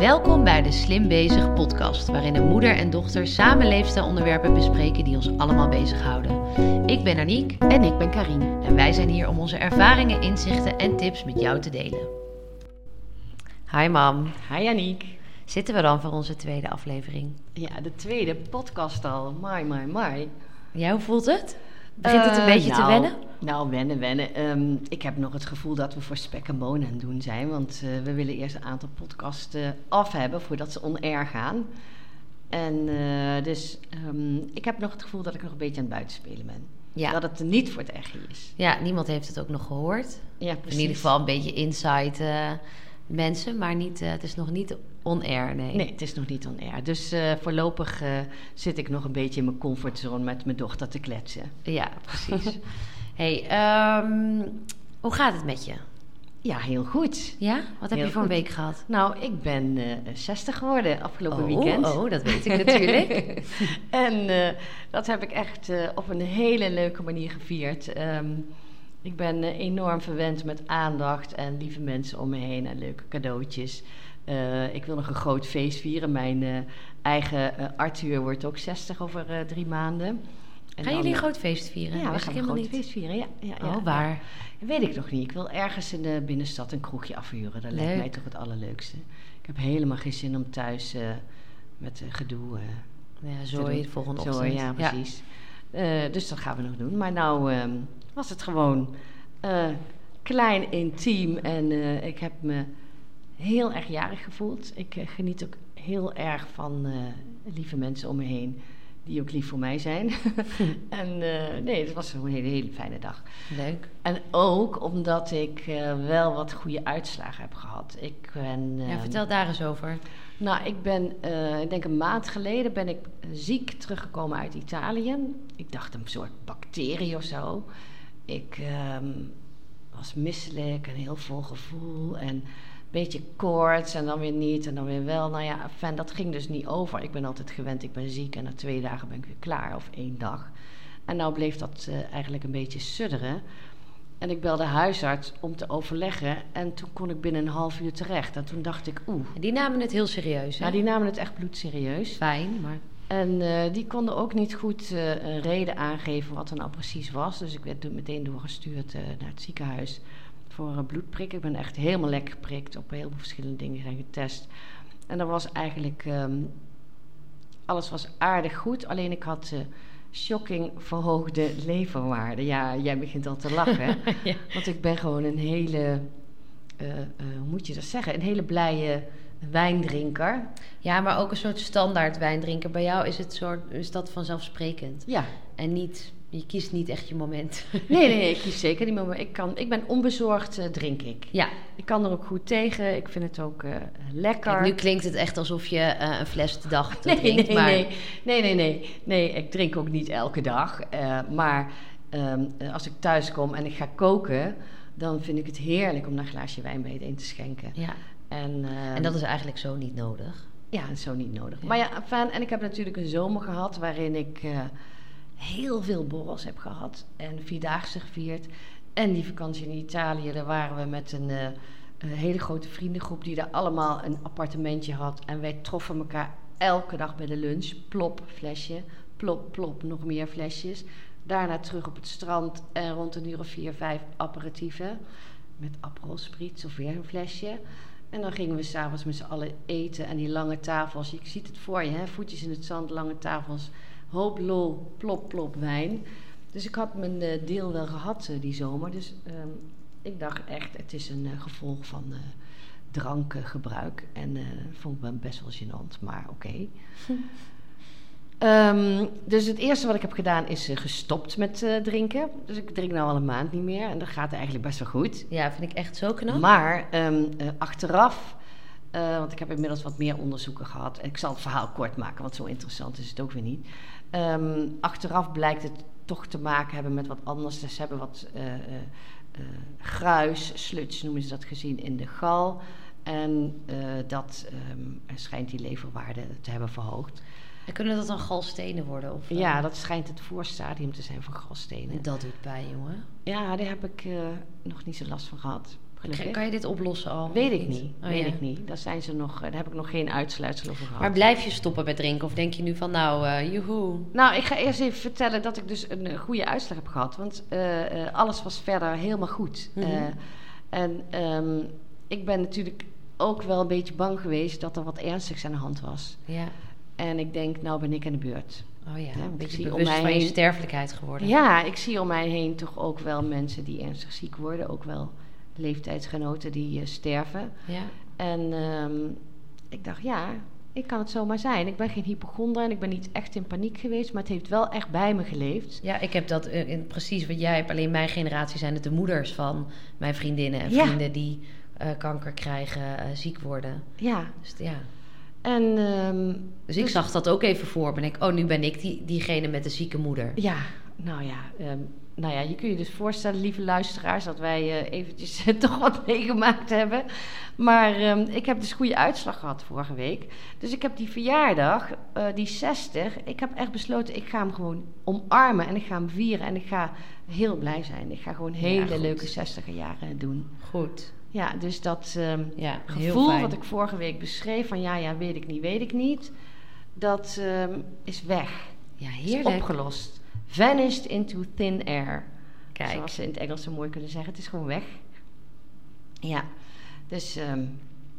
Welkom bij de Slim Bezig podcast, waarin een moeder en dochter samen leefstijlonderwerpen bespreken die ons allemaal bezighouden. Ik ben Aniek En ik ben Karine. en wij zijn hier om onze ervaringen, inzichten en tips met jou te delen. Hi mam, Hi Aniek. zitten we dan voor onze tweede aflevering? Ja, de tweede podcast al. My, my, my. Ja, hoe voelt het? Begint het een Eh, beetje te nou, wennen? Nou, wennen, wennen. Ehm, ik heb nog het gevoel dat we voor spek en bonen aan het doen zijn. Want eh, we willen eerst een aantal podcasts eh, af hebben voordat ze on-air gaan. En dus ehm, ik heb nog het gevoel dat ik nog een beetje aan het buitenspelen ben. Ja. Dat het niet voor het echt is. ja, niemand heeft het ook nog gehoord. Ja, precies. In ieder geval een beetje inside eh, mensen, maar niet, eh, het is nog niet on-air, nee. Nee, het is nog niet on-air. Dus eh, voorlopig eh, zit ik nog een beetje in mijn comfortzone met mijn dochter te kletsen. Ja, precies. hey, ehm, hoe gaat het met je? Ja, heel goed. Ja? Wat heb Heel je voor een week gehad? Nou, ik ben eh 60 geworden afgelopen oh, weekend. oh, dat weet ik natuurlijk. en dat heb ik echt op een hele leuke manier gevierd. Ehm, ik ben eh, enorm verwend met aandacht en lieve mensen om me heen en leuke cadeautjes. Eh, ik wil nog een groot feest vieren. Mijn eh, eigen Arthur wordt ook 60 over drie maanden. En Gaan jullie een groot feest vieren? Ja, we gaan een helemaal groot niet. feest vieren. Ja, ja, ja, Oh, ja. waar? Weet ik nog niet. Ik wil ergens in de binnenstad een kroegje afhuren. Dat lijkt mij toch het allerleukste. Ik heb helemaal geen zin om thuis met gedoe Ja, de volgende Zo, ochtend. ja, precies. Dus dat gaan we nog doen. Maar nou ehm, was het gewoon eh, klein, intiem. En eh, ik heb me heel erg jarig gevoeld. Ik eh, geniet ook heel erg van lieve mensen om me heen. Die ook lief voor mij zijn. en nee, het was een hele, hele fijne dag. Leuk. En ook omdat ik wel wat goede uitslagen heb gehad. Ik ben. Ja, ehm, vertel daar eens over. Nou, ik ben, ik denk een maand geleden ben ik ziek teruggekomen uit Italië. Ik dacht een soort bacterie of zo. Ik ehm, was misselijk en heel vol gevoel en een beetje koorts en dan weer niet en dan weer wel. Nou ja, fan, dat ging dus niet over. Ik ben altijd gewend, ik ben ziek en na twee dagen ben ik weer klaar of één dag. En nou bleef dat eh, eigenlijk een beetje sudderen. En ik belde huisarts om te overleggen. En toen kon ik binnen een half uur terecht. En toen dacht ik, oeh. Die namen het heel serieus, hè? Nou, die namen het echt bloedserieus. Fijn, maar... En eh, die konden ook niet goed eh, een reden aangeven wat er nou precies was. Dus ik werd toen meteen doorgestuurd eh, naar het ziekenhuis voor een bloedprik. Ik ben echt helemaal lekker geprikt. Op heel veel verschillende dingen zijn getest. En dat was eigenlijk... ehm, alles was aardig goed. Alleen ik had... shocking verhoogde leverwaarden. Ja, jij begint al te lachen. ja. Want ik ben gewoon een hele, hoe moet je dat zeggen? Een hele blije wijndrinker. ja, maar ook een soort standaard wijndrinker. Bij jou is, het soort, is dat vanzelfsprekend. Ja. En niet... Je kiest niet echt je moment. Nee, nee, nee, ik kies zeker niet meer. maar Ik, kan, ik ben onbezorgd, eh, drink ik. ja, Ik kan er ook goed tegen. Ik vind het ook eh, lekker. Kijk, nu klinkt het echt alsof je eh, een fles de dag nee, drinkt. nee, maar nee, nee, nee, nee. Nee, ik drink ook niet elke dag. maar ehm, eh, als ik thuis kom en ik ga koken... dan vind ik het heerlijk om daar een glaasje wijn bij in te schenken. Ja, En, ehm, en dat is eigenlijk zo niet nodig. Ja, zo niet nodig. Ja. Maar ja, fijn. En ik heb natuurlijk een zomer gehad waarin ik eh, heel veel borrels heb gehad. En vierdaagse gevierd. En die vakantie in Italië, daar waren we met een, eh, een hele grote vriendengroep die daar allemaal een appartementje had. En wij troffen elkaar elke dag bij de lunch. Plop, flesje. Plop, plop, nog meer flesjes. Daarna terug op het strand en rond een uur of vier, vijf aperitieven. Met Aperol Spritz of weer een flesje. En dan gingen we s'avonds met z'n allen eten. En die lange tafels, je ziet het voor je, hè? voetjes in het zand, lange tafels. Hoop lol, plop, plop wijn. Dus ik had mijn eh, deel wel gehad eh, die zomer. Dus ehm, ik dacht echt, het is een eh, gevolg van drankgebruik. En vond ik me best wel gênant, maar oké. Ehm, dus het eerste wat ik heb gedaan is eh, gestopt met eh, drinken. Dus ik drink nu al een maand niet meer. En dat gaat eigenlijk best wel goed. Ja, vind ik echt zo knap. Maar ehm, eh, achteraf, want ik heb inmiddels wat meer onderzoeken gehad. En ik zal het verhaal kort maken, want zo interessant is het ook weer niet. Ehm, achteraf blijkt het toch te maken hebben met wat anders. Dus ze hebben wat gruis, sluts noemen ze dat gezien in de gal. En dat schijnt die leverwaarde te hebben verhoogd. En kunnen dat dan galstenen worden? Of, eh, Ja, dat schijnt het voorstadium te zijn van galstenen. Dat doet pijn, jongen. Ja, daar heb ik eh, nog niet zo last van gehad. Gelukkig. Kan je dit oplossen al? Weet ik niet. Oh, weet ja. ik niet. Daar, zijn ze nog, daar heb ik nog geen uitsluitsel over gehad. Maar blijf je stoppen met drinken? Of denk je nu van, nou, eh joehoe. Nou, ik ga eerst even vertellen dat ik dus een eh, goede uitslag heb gehad. Want eh, eh, alles was verder helemaal goed. Mhm. Eh, en ehm, ik ben natuurlijk ook wel een beetje bang geweest dat er wat ernstigs aan de hand was. Ja. En ik denk, nou ben ik aan de beurt. Oh ja, Ja, een beetje zie om mij van je heen- sterfelijkheid geworden. Ja, ik zie om mij heen toch ook wel mensen die ernstig ziek worden. Ook wel leeftijdsgenoten die eh, sterven. Ja. En ehm, ik dacht, ja, ik kan het zomaar zijn. Ik ben geen hypochonder en ik ben niet echt in paniek geweest. Maar het heeft wel echt bij me geleefd. Ja, ik heb dat eh, in, precies wat jij hebt. Alleen mijn generatie zijn het de moeders van mijn vriendinnen en Ja. vrienden die eh, kanker krijgen, ziek worden. Ja, Dus ja. En... ehm, Dus ik Dus- zag dat ook even voor me. En ik, oh, nu ben ik die, diegene met de zieke moeder. Ja, nou ja, ehm, nou ja, je kunt je dus voorstellen, lieve luisteraars, dat wij eh, eventjes toch wat meegemaakt hebben. Maar ehm, ik heb dus goede uitslag gehad vorige week. Dus ik heb die verjaardag, eh, die 60, ik heb echt besloten, ik ga hem gewoon omarmen en ik ga hem vieren en ik ga heel blij zijn. Ik ga gewoon hele leuke 60 jaren doen. Goed. Ja, dus dat ehm, Ja, gevoel wat ik vorige week beschreef van ja, ja, weet ik niet, weet ik niet, dat ehm, is weg. Ja, Is heerlijk. opgelost. Vanished into thin air. Kijk. Zoals ze in het Engels zo mooi kunnen zeggen. Het is gewoon weg. Ja. Dus, ehm,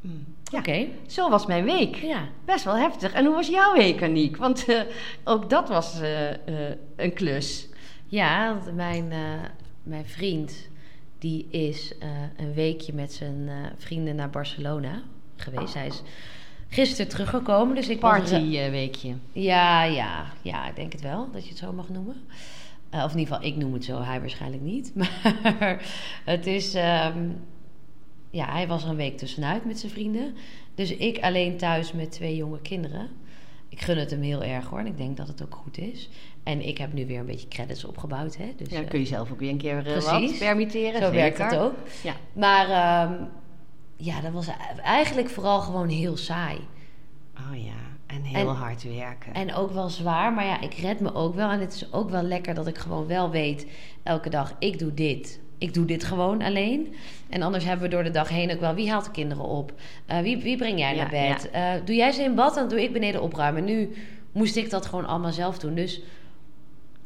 mm, ja. Oké. Zo was mijn week. Ja. Best wel heftig. En hoe was jouw week, Aniek? Want eh, ook dat was eh, eh, een klus. Ja, mijn, mijn vriend die is eh, een weekje met zijn eh, vrienden naar Barcelona geweest. Hij is gisteren teruggekomen. Dus ik Partyweekje. Ja, ja, ja, ik denk het wel dat je het zo mag noemen. Eh, of in ieder geval, ik noem het zo, hij waarschijnlijk niet. Maar het is. ehm, ja, hij was er een week tussenuit met zijn vrienden. Dus ik alleen thuis met twee jonge kinderen. Ik gun het hem heel erg hoor. En ik denk dat het ook goed is. En ik heb nu weer een beetje credits opgebouwd. Hè? Dus, Ja, dan eh, kun je zelf ook weer een keer eh, wat Precies. permitteren. zo werkt het ook. Ja. Maar ehm, ja, dat was eigenlijk vooral gewoon heel saai. Oh ja. En heel En- hard werken. En ook wel zwaar, maar ja, ik red me ook wel. En het is ook wel lekker dat ik gewoon wel weet, elke dag, ik doe dit. Ik doe dit gewoon alleen. En anders hebben we door de dag heen ook wel, wie haalt de kinderen op? Eh, wie, wie breng jij Ja, naar bed? Doe jij ze in bad, dan doe ik beneden opruimen. Nu moest ik dat gewoon allemaal zelf doen. Dus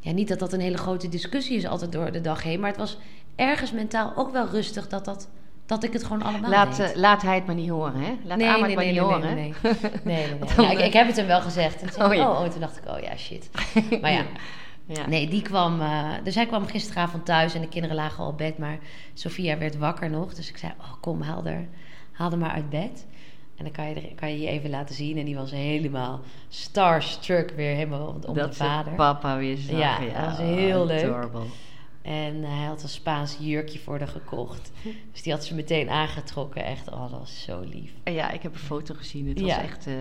ja, niet dat dat een hele grote discussie is altijd door de dag heen. Maar het was ergens mentaal ook wel rustig dat, dat, dat ik het gewoon allemaal Laat, deed. eh, laat hij het maar niet horen, hè? Laat nee, nee, maar nee, niet nee, horen. nee, nee, nee. Nou, ik, eh, ik heb het hem wel gezegd. En toen, Oh, ja. oh, oh, toen dacht ik, oh ja, shit. Maar ja, Ja. nee, die kwam... eh, dus hij kwam gisteravond thuis en de kinderen lagen al op bed. Maar Sophia werd wakker nog. Dus ik zei, oh, kom, haal er, haal er maar uit bed. En dan kan je, er, kan je je even laten zien. En die was helemaal starstruck weer helemaal om de dat ze vader. papa weer zag. Ja, dat was heel leuk. adorable. En hij had een Spaans jurkje voor haar gekocht. Dus die had ze meteen aangetrokken. Echt, oh, dat was zo lief. En ja, ik heb een foto gezien. Het Ja. was echt eh,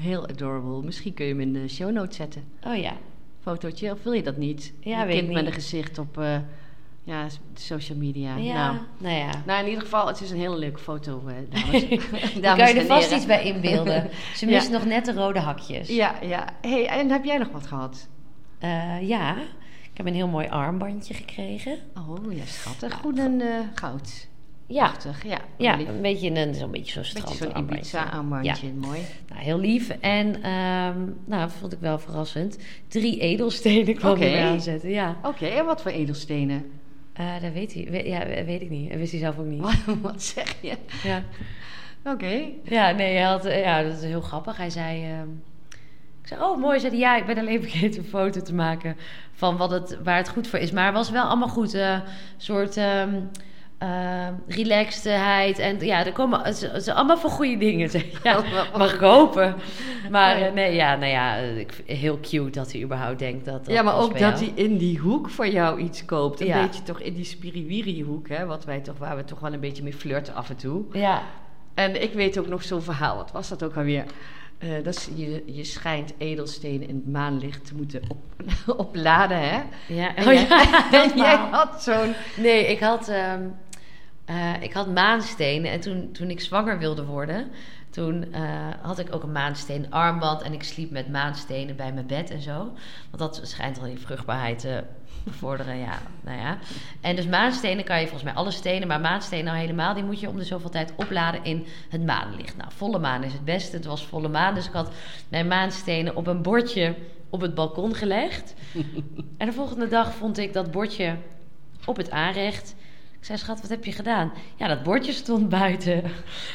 heel adorable. Misschien kun je hem in de show notes zetten. Oh ja, Fotootje, of wil je dat niet? Ja, Een weet ik kind met een gezicht op eh, ja, social media. ja, Nou. nou ja. nou, in ieder geval, het is een hele leuke foto, eh, dames. Kan je er vast iets bij inbeelden. Ze Ja. mist nog net de rode hakjes. Ja, ja. Hey, en heb jij nog wat gehad? Eh, ja, ik heb een heel mooi armbandje gekregen. Oh, ja, schattig. Goed en eh, goud. Ja, Prachtig, ja. ja Lief. een beetje een zo'n beetje zo'n Beetje strand zo'n Ibiza-armbandje. Mooi. Nou, heel lief. En ehm nou, vond ik wel verrassend. Drie edelstenen kwam er aanzetten. Ja, Oké, en wat voor edelstenen? Eh, dat weet hij. we- ja, weet ik niet. Dat wist hij zelf ook niet. Wat, wat zeg je? Ja. Oké. Ja, nee, hij had, eh, ja, dat is heel grappig. Hij zei, ehm, ik zei, oh mooi, zei hij, ja, ik ben alleen vergeten een foto te maken van wat het, waar het goed voor is. Maar het was wel allemaal goed, een soort ehm ehm, relaxedheid en ja, er komen, het is- het is allemaal voor goede dingen. Ja, mag ik hopen. Maar Oh, nee, ja, nou ja, heel cute dat hij überhaupt denkt dat dat ja, maar ook dat hij in die hoek voor jou iets koopt. Een Ja. beetje toch in die spiriwiri hoek, hè, wat wij toch, waar we toch wel een beetje mee flirten af en toe. Ja, En ik weet ook nog zo'n verhaal, wat was dat ook alweer? Eh, dat is, je, je schijnt edelstenen in het maanlicht te moeten op, opladen, hè? ja. En Oh, jij, ja, en jij helemaal. had zo'n... Nee, ik had, ehm, eh, ik had maanstenen. En toen, toen ik zwanger wilde worden, Toen eh, had ik ook een maansteen armband en ik sliep met maanstenen bij mijn bed en zo. Want dat schijnt al je vruchtbaarheid te bevorderen, ja, nou ja. En dus maanstenen kan je volgens mij alle stenen, maar maanstenen nou helemaal, die moet je om de zoveel tijd opladen in het maanlicht. Nou, volle maan is het beste. Het was volle maan, dus ik had mijn maanstenen op een bordje op het balkon gelegd. en de volgende dag vond ik dat bordje op het aanrecht. Zei, schat, wat heb je gedaan? Ja, dat bordje stond buiten.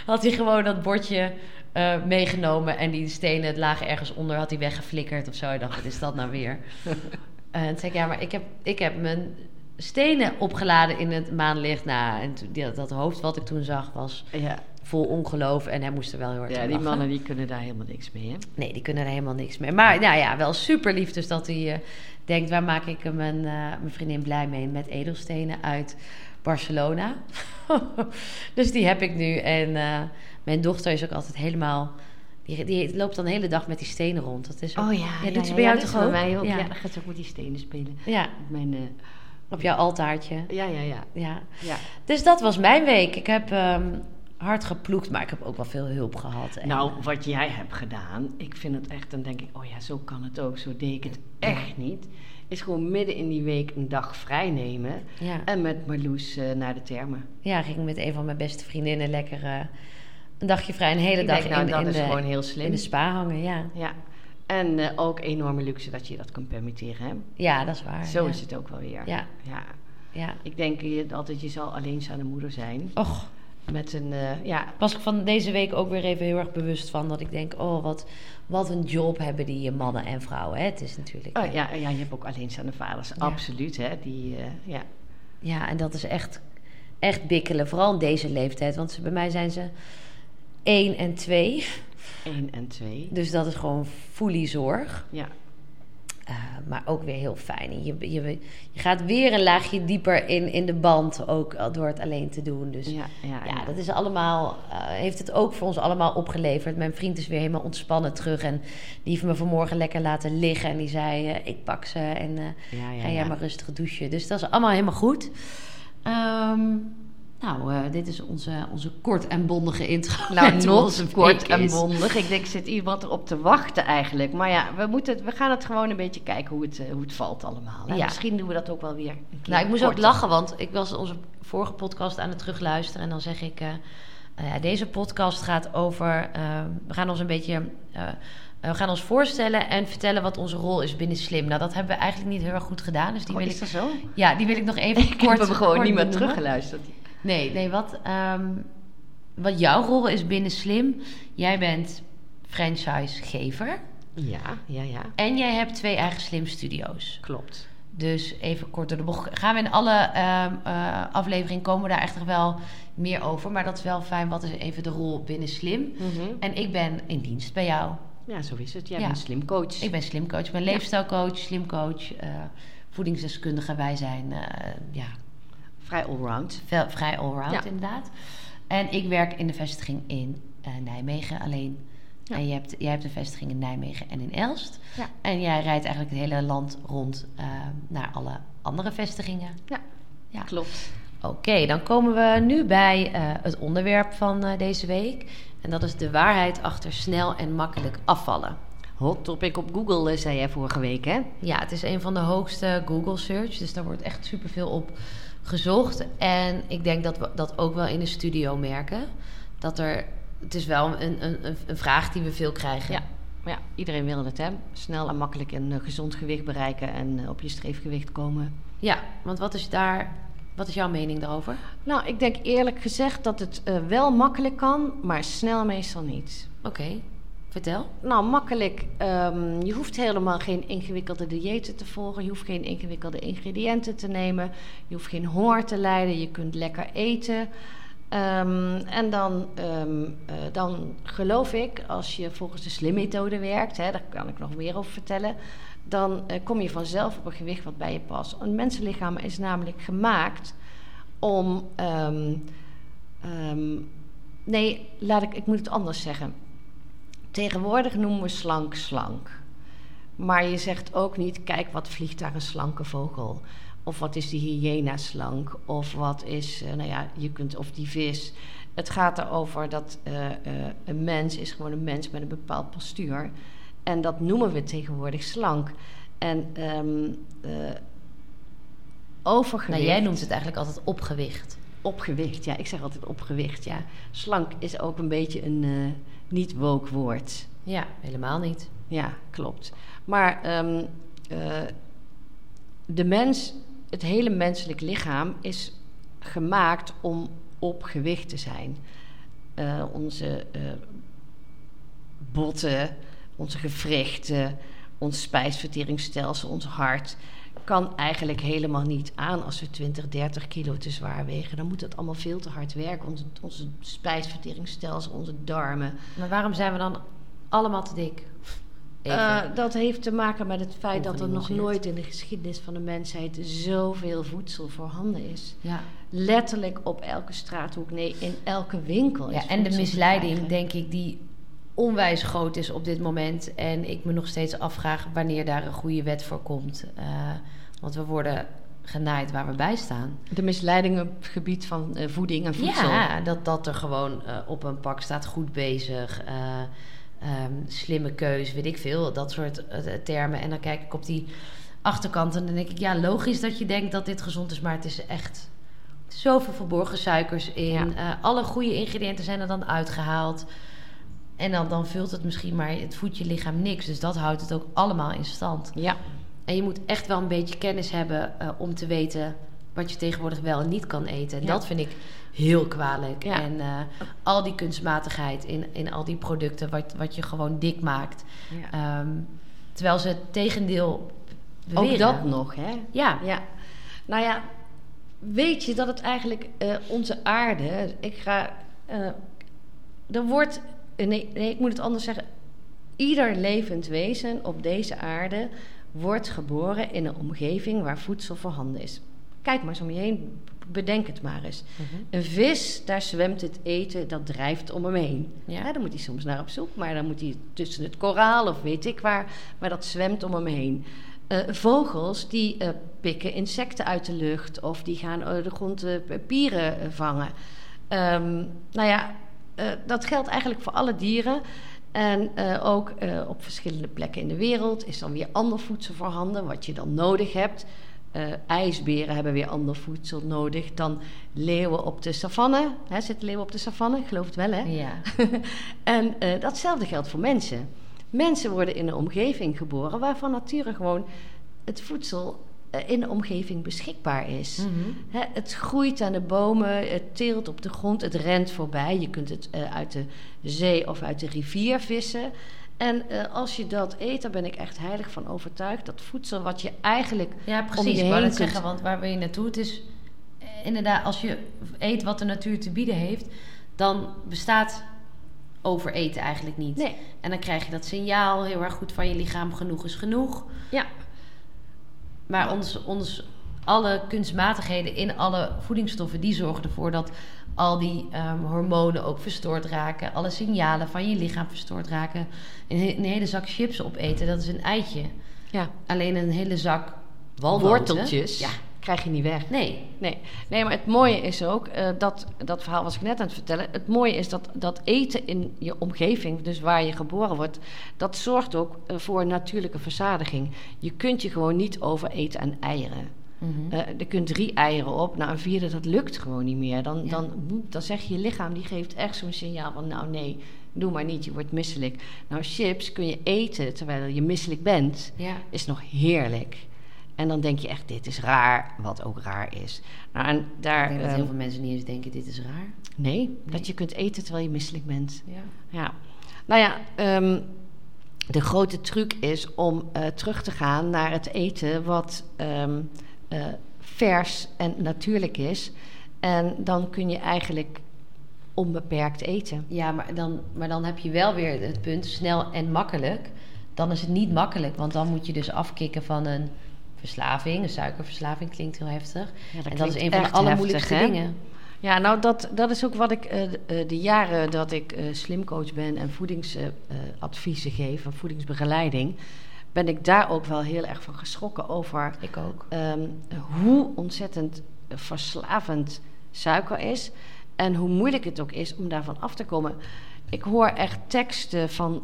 Had hij gewoon dat bordje eh, meegenomen en die stenen het lagen ergens onder, had hij weggeflikkerd of zo. Ik dacht, wat is dat nou weer? en toen zei ik, ja, maar ik heb, ik heb mijn stenen opgeladen in het maanlicht. Nou, en toen- dat hoofd wat ik toen zag was Ja, vol ongeloof en hij moest er wel heel hard ja die lachen. mannen die kunnen daar helemaal niks mee, hè? Nee, die kunnen er helemaal niks mee. Maar nou ja, wel super lief dus dat hij eh, denkt... waar maak ik mijn, eh, mijn vriendin blij mee? Met edelstenen uit Barcelona. dus die heb ik nu. En eh, mijn dochter is ook altijd helemaal... Die, die loopt dan de hele dag met die stenen rond. Dat is ook, Oh ja, doet ze bij jou toch ook? mij ook. Ja. Dan gaat ze ook met die stenen spelen. Ja, Mijn, eh, op jouw altaartje. ja, ja, ja. Ja. ja. Dus dat was mijn week. Ik heb ehm, hard geploegd, maar ik heb ook wel veel hulp gehad. En, Nou, wat jij hebt gedaan, ik vind het echt, dan denk ik, oh ja, zo kan het ook, zo deed ik het echt niet. Is gewoon midden in die week een dag vrij nemen ja. en met Marloes eh, naar de termen. Ja, ging met een van mijn beste vriendinnen lekker eh, een dagje vrij, een hele Ik dag denk, nou, in, dat in, is de, gewoon heel in slim. de spa hangen. Ja, Ja. En eh, ook enorme luxe dat je dat kan permitteren, hè? ja dat is waar. Zo ja. is het ook wel weer. Ja. ja. Ja. Ik denk je- altijd, je zal alleenstaande moeder zijn. Och, Met een, eh, ja, was ik van deze week ook weer even heel erg bewust van dat ik denk, oh wat, wat een job hebben die mannen en vrouwen. Hè? Het is natuurlijk. oh, eh, ja, ja, je hebt ook alleenstaande vaders, Ja. absoluut, hè? Die, eh, ja. ja, en dat is echt, echt bikkelen, vooral in deze leeftijd. Want ze, bij mij zijn ze één en twee, één en twee. dus dat is gewoon fully zorg. Ja, Uh, maar ook weer heel fijn. Je, je, je gaat weer een laagje dieper in, in de band, ook al door het alleen te doen. Dus ja, ja, ja. dat is allemaal, uh, heeft het ook voor ons allemaal opgeleverd. Mijn vriend is weer helemaal ontspannen terug en die heeft me vanmorgen lekker laten liggen. En die zei, uh, ik pak ze en ja, ga jij maar rustig douchen. Dus dat is allemaal helemaal goed. Um, nou, uh, dit is onze, onze kort en bondige intro. Nou, nog kort en bondig. Ik denk, zit iemand erop te wachten eigenlijk. Maar ja, we, moeten, we gaan het gewoon een beetje kijken hoe het, uh, hoe het valt allemaal. Hè? Ja. Misschien doen we dat ook wel weer een keer Nou, ik moest korter. ook lachen, want ik was onze vorige podcast aan het terugluisteren. En dan zeg ik, uh, ja, deze podcast gaat over... we gaan ons een beetje... we gaan ons voorstellen en vertellen wat onze rol is binnen Slim. Nou, dat hebben we eigenlijk niet heel erg goed gedaan. Dus die oh, wil is ik, dat zo? Ja, die wil ik nog even ik kort heb hem gewoon kort niet meer teruggeluisterd. Nee, nee wat, um, wat jouw rol is binnen Slim. Jij bent franchisegever. Ja, ja, ja. En jij hebt twee eigen Slim studio's. Klopt. Dus even kort door de bocht. Gaan we in alle uh, uh, afleveringen komen we daar echt nog wel meer over. Maar dat is wel fijn. Wat is even de rol binnen Slim? Mm -hmm. En ik ben in dienst bij jou. Ja, zo is het. Jij ja. bent slimcoach. Ik ben slimcoach. Ik ben leefstijlcoach, slimcoach, uh, voedingsdeskundige. Wij zijn ja, vrij allround. Veel, vrij allround, ja. inderdaad. En ik werk in de vestiging in uh, Nijmegen alleen. Ja. En je hebt, jij hebt een vestiging in Nijmegen en in Elst. Ja. En jij rijdt eigenlijk het hele land rond uh, naar alle andere vestigingen. Ja, ja. klopt. Oké, okay, dan komen we nu bij uh, het onderwerp van uh, deze week. En dat is de waarheid achter snel en makkelijk afvallen. Hot topic op Google, zei jij vorige week, hè? Ja, het is een van de hoogste Google search. Dus daar wordt echt superveel op gezocht. En ik denk dat we dat ook wel in de studio merken. Dat er. Het is wel een, een, een vraag die we veel krijgen. Ja, ja iedereen wil het, hè? Snel en makkelijk een uh, gezond gewicht bereiken en uh, op je streefgewicht komen. Ja, want wat is daar. Wat is jouw mening daarover? Nou, ik denk eerlijk gezegd dat het uh, wel makkelijk kan, maar snel meestal niet. Oké. Okay. Vertel. Nou, makkelijk. Um, je hoeft helemaal geen ingewikkelde diëten te volgen. Je hoeft geen ingewikkelde ingrediënten te nemen. Je hoeft geen honger te lijden. Je kunt lekker eten. Um, en dan, um, uh, dan geloof ik, als je volgens de slimmethode werkt, hè, daar kan ik nog meer over vertellen, dan uh, kom je vanzelf op een gewicht wat bij je past. Een mensenlichaam is namelijk gemaakt om. nee, laat ik, ik moet het anders zeggen. Tegenwoordig noemen we slank slank. Maar je zegt ook niet, kijk wat vliegt daar een slanke vogel. Of wat is die hyena slank. Of wat is, uh, nou ja, je kunt, of die vis. Het gaat erover dat uh, uh, een mens is gewoon een mens met een bepaald postuur. En dat noemen we tegenwoordig slank. En um, uh, overgewicht... Nou, jij noemt het eigenlijk altijd opgewicht. Opgewicht, ja. Ik zeg altijd opgewicht, ja. Slank is ook een beetje een niet woke woord. Ja, helemaal niet. Ja, klopt. Maar um, de mens, het hele menselijk lichaam is gemaakt om op gewicht te zijn. Uh, onze uh, botten, onze gewrichten, ons spijsverteringsstelsel, ons hart kan eigenlijk helemaal niet aan als we 20, 30 kilo te zwaar wegen. Dan moet dat allemaal veel te hard werken. Onze, onze spijsverteringsstelsel, onze darmen. Maar waarom zijn we dan allemaal te dik? Uh, dat heeft te maken met het feit dat er nog nooit in de geschiedenis van de mensheid zoveel voedsel voorhanden is. Ja. Letterlijk op elke straathoek, nee, in elke winkel. Ja, en de misleiding, denk ik, die onwijs groot is op dit moment. En ik me nog steeds afvraag wanneer daar een goede wet voor komt. Uh, want we worden genaaid waar we bij staan. De misleiding op het gebied van uh, voeding en voedsel. Ja, dat, dat er gewoon op een pak staat goed bezig. Um, slimme keus, weet ik veel, dat soort termen. En dan kijk ik op die achterkant en dan denk ik, ja, logisch dat je denkt dat dit gezond is, maar het is echt zoveel verborgen suikers in. Ja. Alle goede ingrediënten zijn er dan uitgehaald. En dan, dan vult het misschien maar, het voedt je lichaam niks. Dus dat houdt het ook allemaal in stand. Ja. En je moet echt wel een beetje kennis hebben uh, om te weten wat je tegenwoordig wel en niet kan eten. En ja. dat vind ik heel kwalijk. Ja. En uh, al die kunstmatigheid in, in al die producten, wat, wat je gewoon dik maakt. Ja. Um, terwijl ze het tegendeel beweren. Ook dat nog, hè? Ja. ja. Nou ja, weet je dat het eigenlijk uh, onze aarde... Ik ga... Uh, er wordt... Nee, nee, ik moet het anders zeggen. Ieder levend wezen op deze aarde wordt geboren in een omgeving waar voedsel voorhanden is. Kijk maar eens om je heen bedenk het maar eens. Mhm. Een vis, daar zwemt het eten, dat drijft om hem heen. Ja. Ja, dan moet hij soms naar op zoek, maar dan moet hij tussen het koraal of weet ik waar, maar dat zwemt om hem heen. Uh, vogels die uh, pikken insecten uit de lucht of die gaan uh, de grond pieren vangen. Um, nou ja, dat geldt eigenlijk voor alle dieren. En ook op verschillende plekken in de wereld is dan weer ander voedsel voorhanden, wat je dan nodig hebt. Uh, ijsberen hebben weer ander voedsel nodig dan leeuwen op de savanne. Hè, zitten leeuwen op de savanne? Ik geloof het wel, hè? Ja. en datzelfde geldt voor mensen. Mensen worden in een omgeving geboren waarvan nature gewoon het voedsel in de omgeving beschikbaar is. Hè, het groeit aan de bomen, het teelt op de grond, het rent voorbij. Je kunt het uit de zee of uit de rivier vissen. En uh, als je dat eet, daar ben ik echt heilig van overtuigd. Dat voedsel wat je eigenlijk. Ja, precies. Om je heen zeggen, want waar wil je naartoe? Het is eh, inderdaad, als je eet wat de natuur te bieden heeft, dan bestaat overeten eigenlijk niet. Nee. En dan krijg je dat signaal heel erg goed van je lichaam: genoeg is genoeg. Ja. Maar ons, ons, alle kunstmatigheden in alle voedingsstoffen, die zorgen ervoor dat al die um, hormonen ook verstoord raken. Alle signalen van je lichaam verstoord raken. Een, een, hele zak chips opeten, dat is een eitje. Ja. Alleen een hele zak walnoten. Worteltjes. Ja. Krijg je niet weg. Nee. Nee, nee maar het mooie is ook, uh, dat, dat verhaal was ik net aan het vertellen. Het mooie is dat, dat eten in je omgeving, dus waar je geboren wordt, dat zorgt ook uh, voor natuurlijke verzadiging. Je kunt je gewoon niet overeten aan eieren. Uh, er kunt drie eieren op. Nou, een vierde, dat lukt gewoon niet meer. Dan, Ja. dan, dan zeg je je lichaam, die geeft echt zo'n signaal van... nou nee, doe maar niet, je wordt misselijk. Nou, chips kun je eten terwijl je misselijk bent. Ja. Is nog heerlijk. En dan denk je echt, dit is raar, wat ook raar is. Nou, en daar... Ik denk dat ehm, heel veel mensen niet eens denken: dit is raar. nee, Nee. dat je kunt eten terwijl je misselijk bent. Ja. Ja, nou ja, ehm, de grote truc is om uh, terug te gaan naar het eten wat um, uh, vers en natuurlijk is. En dan kun je eigenlijk onbeperkt eten. Ja, maar dan, maar dan heb je wel weer het punt snel en makkelijk. Dan is het niet makkelijk, want dan moet je dus afkicken van een verslaving. Een suikerverslaving klinkt heel heftig. Ja, en dat is een van de allermoeilijkste dingen. Ja, nou dat, dat is ook wat ik uh, de, de jaren dat ik uh, slimcoach ben en voedingsadviezen geef en voedingsbegeleiding, ben ik daar ook wel heel erg van geschrokken over Ik ook. um, hoe ontzettend verslavend suiker is. En hoe moeilijk het ook is om daarvan af te komen. Ik hoor echt teksten van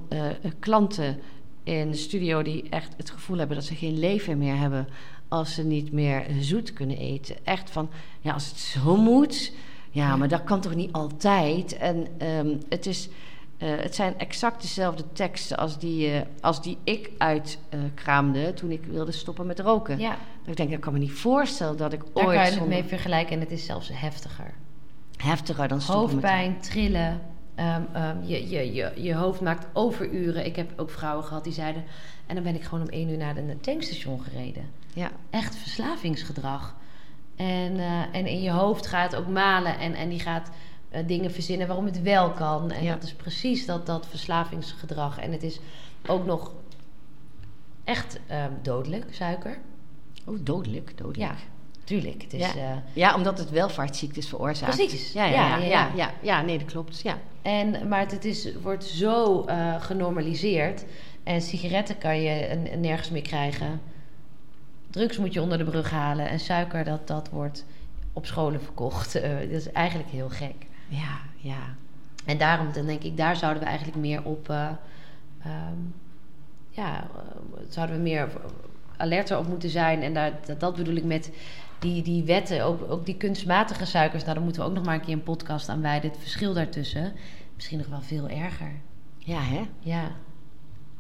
klanten in de studio die echt het gevoel hebben dat ze geen leven meer hebben als ze niet meer zoet kunnen eten. Echt van, ja, als het zo moet, ja, maar dat kan toch niet altijd. En um, het, is, uh, het zijn exact dezelfde teksten als die, uh, als die ik uitkraamde uh, toen ik wilde stoppen met roken. Ja. Dat ik denk, ik kan me niet voorstellen dat ik Daar ooit... kan je het zonder- mee vergelijken en het is zelfs heftiger. Heftiger dan stoppen met Hoofdpijn, trillen. Ehm, ehm, je, je, je, je hoofd maakt overuren. Ik heb ook vrouwen gehad die zeiden... en dan ben ik gewoon om één uur naar een tankstation gereden. Ja, Echt verslavingsgedrag. En, eh, en in je hoofd gaat ook malen en, en die gaat eh, dingen verzinnen waarom het wel kan. En Ja. dat is precies dat, dat verslavingsgedrag. En het is ook nog echt ehm, dodelijk, suiker. oh, dodelijk, dodelijk. Ja, tuurlijk. Het is, Ja. eh, Ja, omdat het welvaartsziektes veroorzaakt. Precies. Ja, ja, Ja, ja, ja, ja, ja. ja, ja, nee, dat klopt. Ja. En, maar het is, wordt zo eh, genormaliseerd. En sigaretten kan je nergens meer krijgen. Drugs moet je onder de brug halen. En suiker, dat, dat wordt op scholen verkocht. Eh, dat is eigenlijk heel gek. ja, ja. En daarom dan denk ik, daar zouden we eigenlijk meer op... eh, ehm, ja, zouden we meer alerter op moeten zijn. En daar, dat, dat bedoel ik met die, die wetten. Ook, ook die kunstmatige suikers. Nou, daar moeten we ook nog maar een keer een podcast aan wijden. Het verschil daartussen. Misschien nog wel veel erger. Ja, hè? Ja.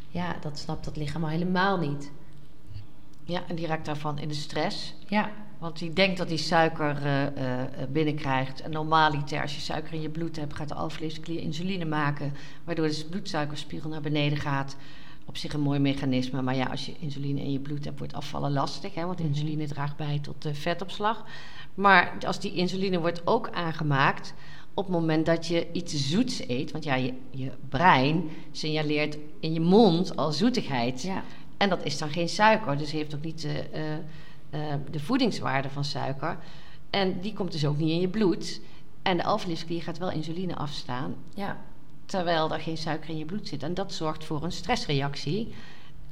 Ja, dat snapt dat lichaam al helemaal niet. Ja, en die raakt daarvan in de stress. Ja. Want die denkt dat hij suiker eh, eh, eh, binnenkrijgt. En normaliter, als je suiker in je bloed hebt, gaat de alvleesklier insuline maken. Waardoor de bloedsuikerspiegel naar beneden gaat. Op zich een mooi mechanisme. Maar ja, als je insuline in je bloed hebt, wordt afvallen lastig. Hè? Want Mhm. insuline draagt bij tot eh, vetopslag. Maar als die insuline wordt ook aangemaakt op het moment dat je iets zoets eet. Want ja, je, je brein signaleert in je mond al zoetigheid. Ja. En dat is dan geen suiker, dus heeft ook niet de, eh, eh, de voedingswaarde van suiker. En die komt dus ook niet in je bloed. En de alvleesklier gaat wel insuline afstaan, Ja. Terwijl er geen suiker in je bloed zit. En dat zorgt voor een stressreactie.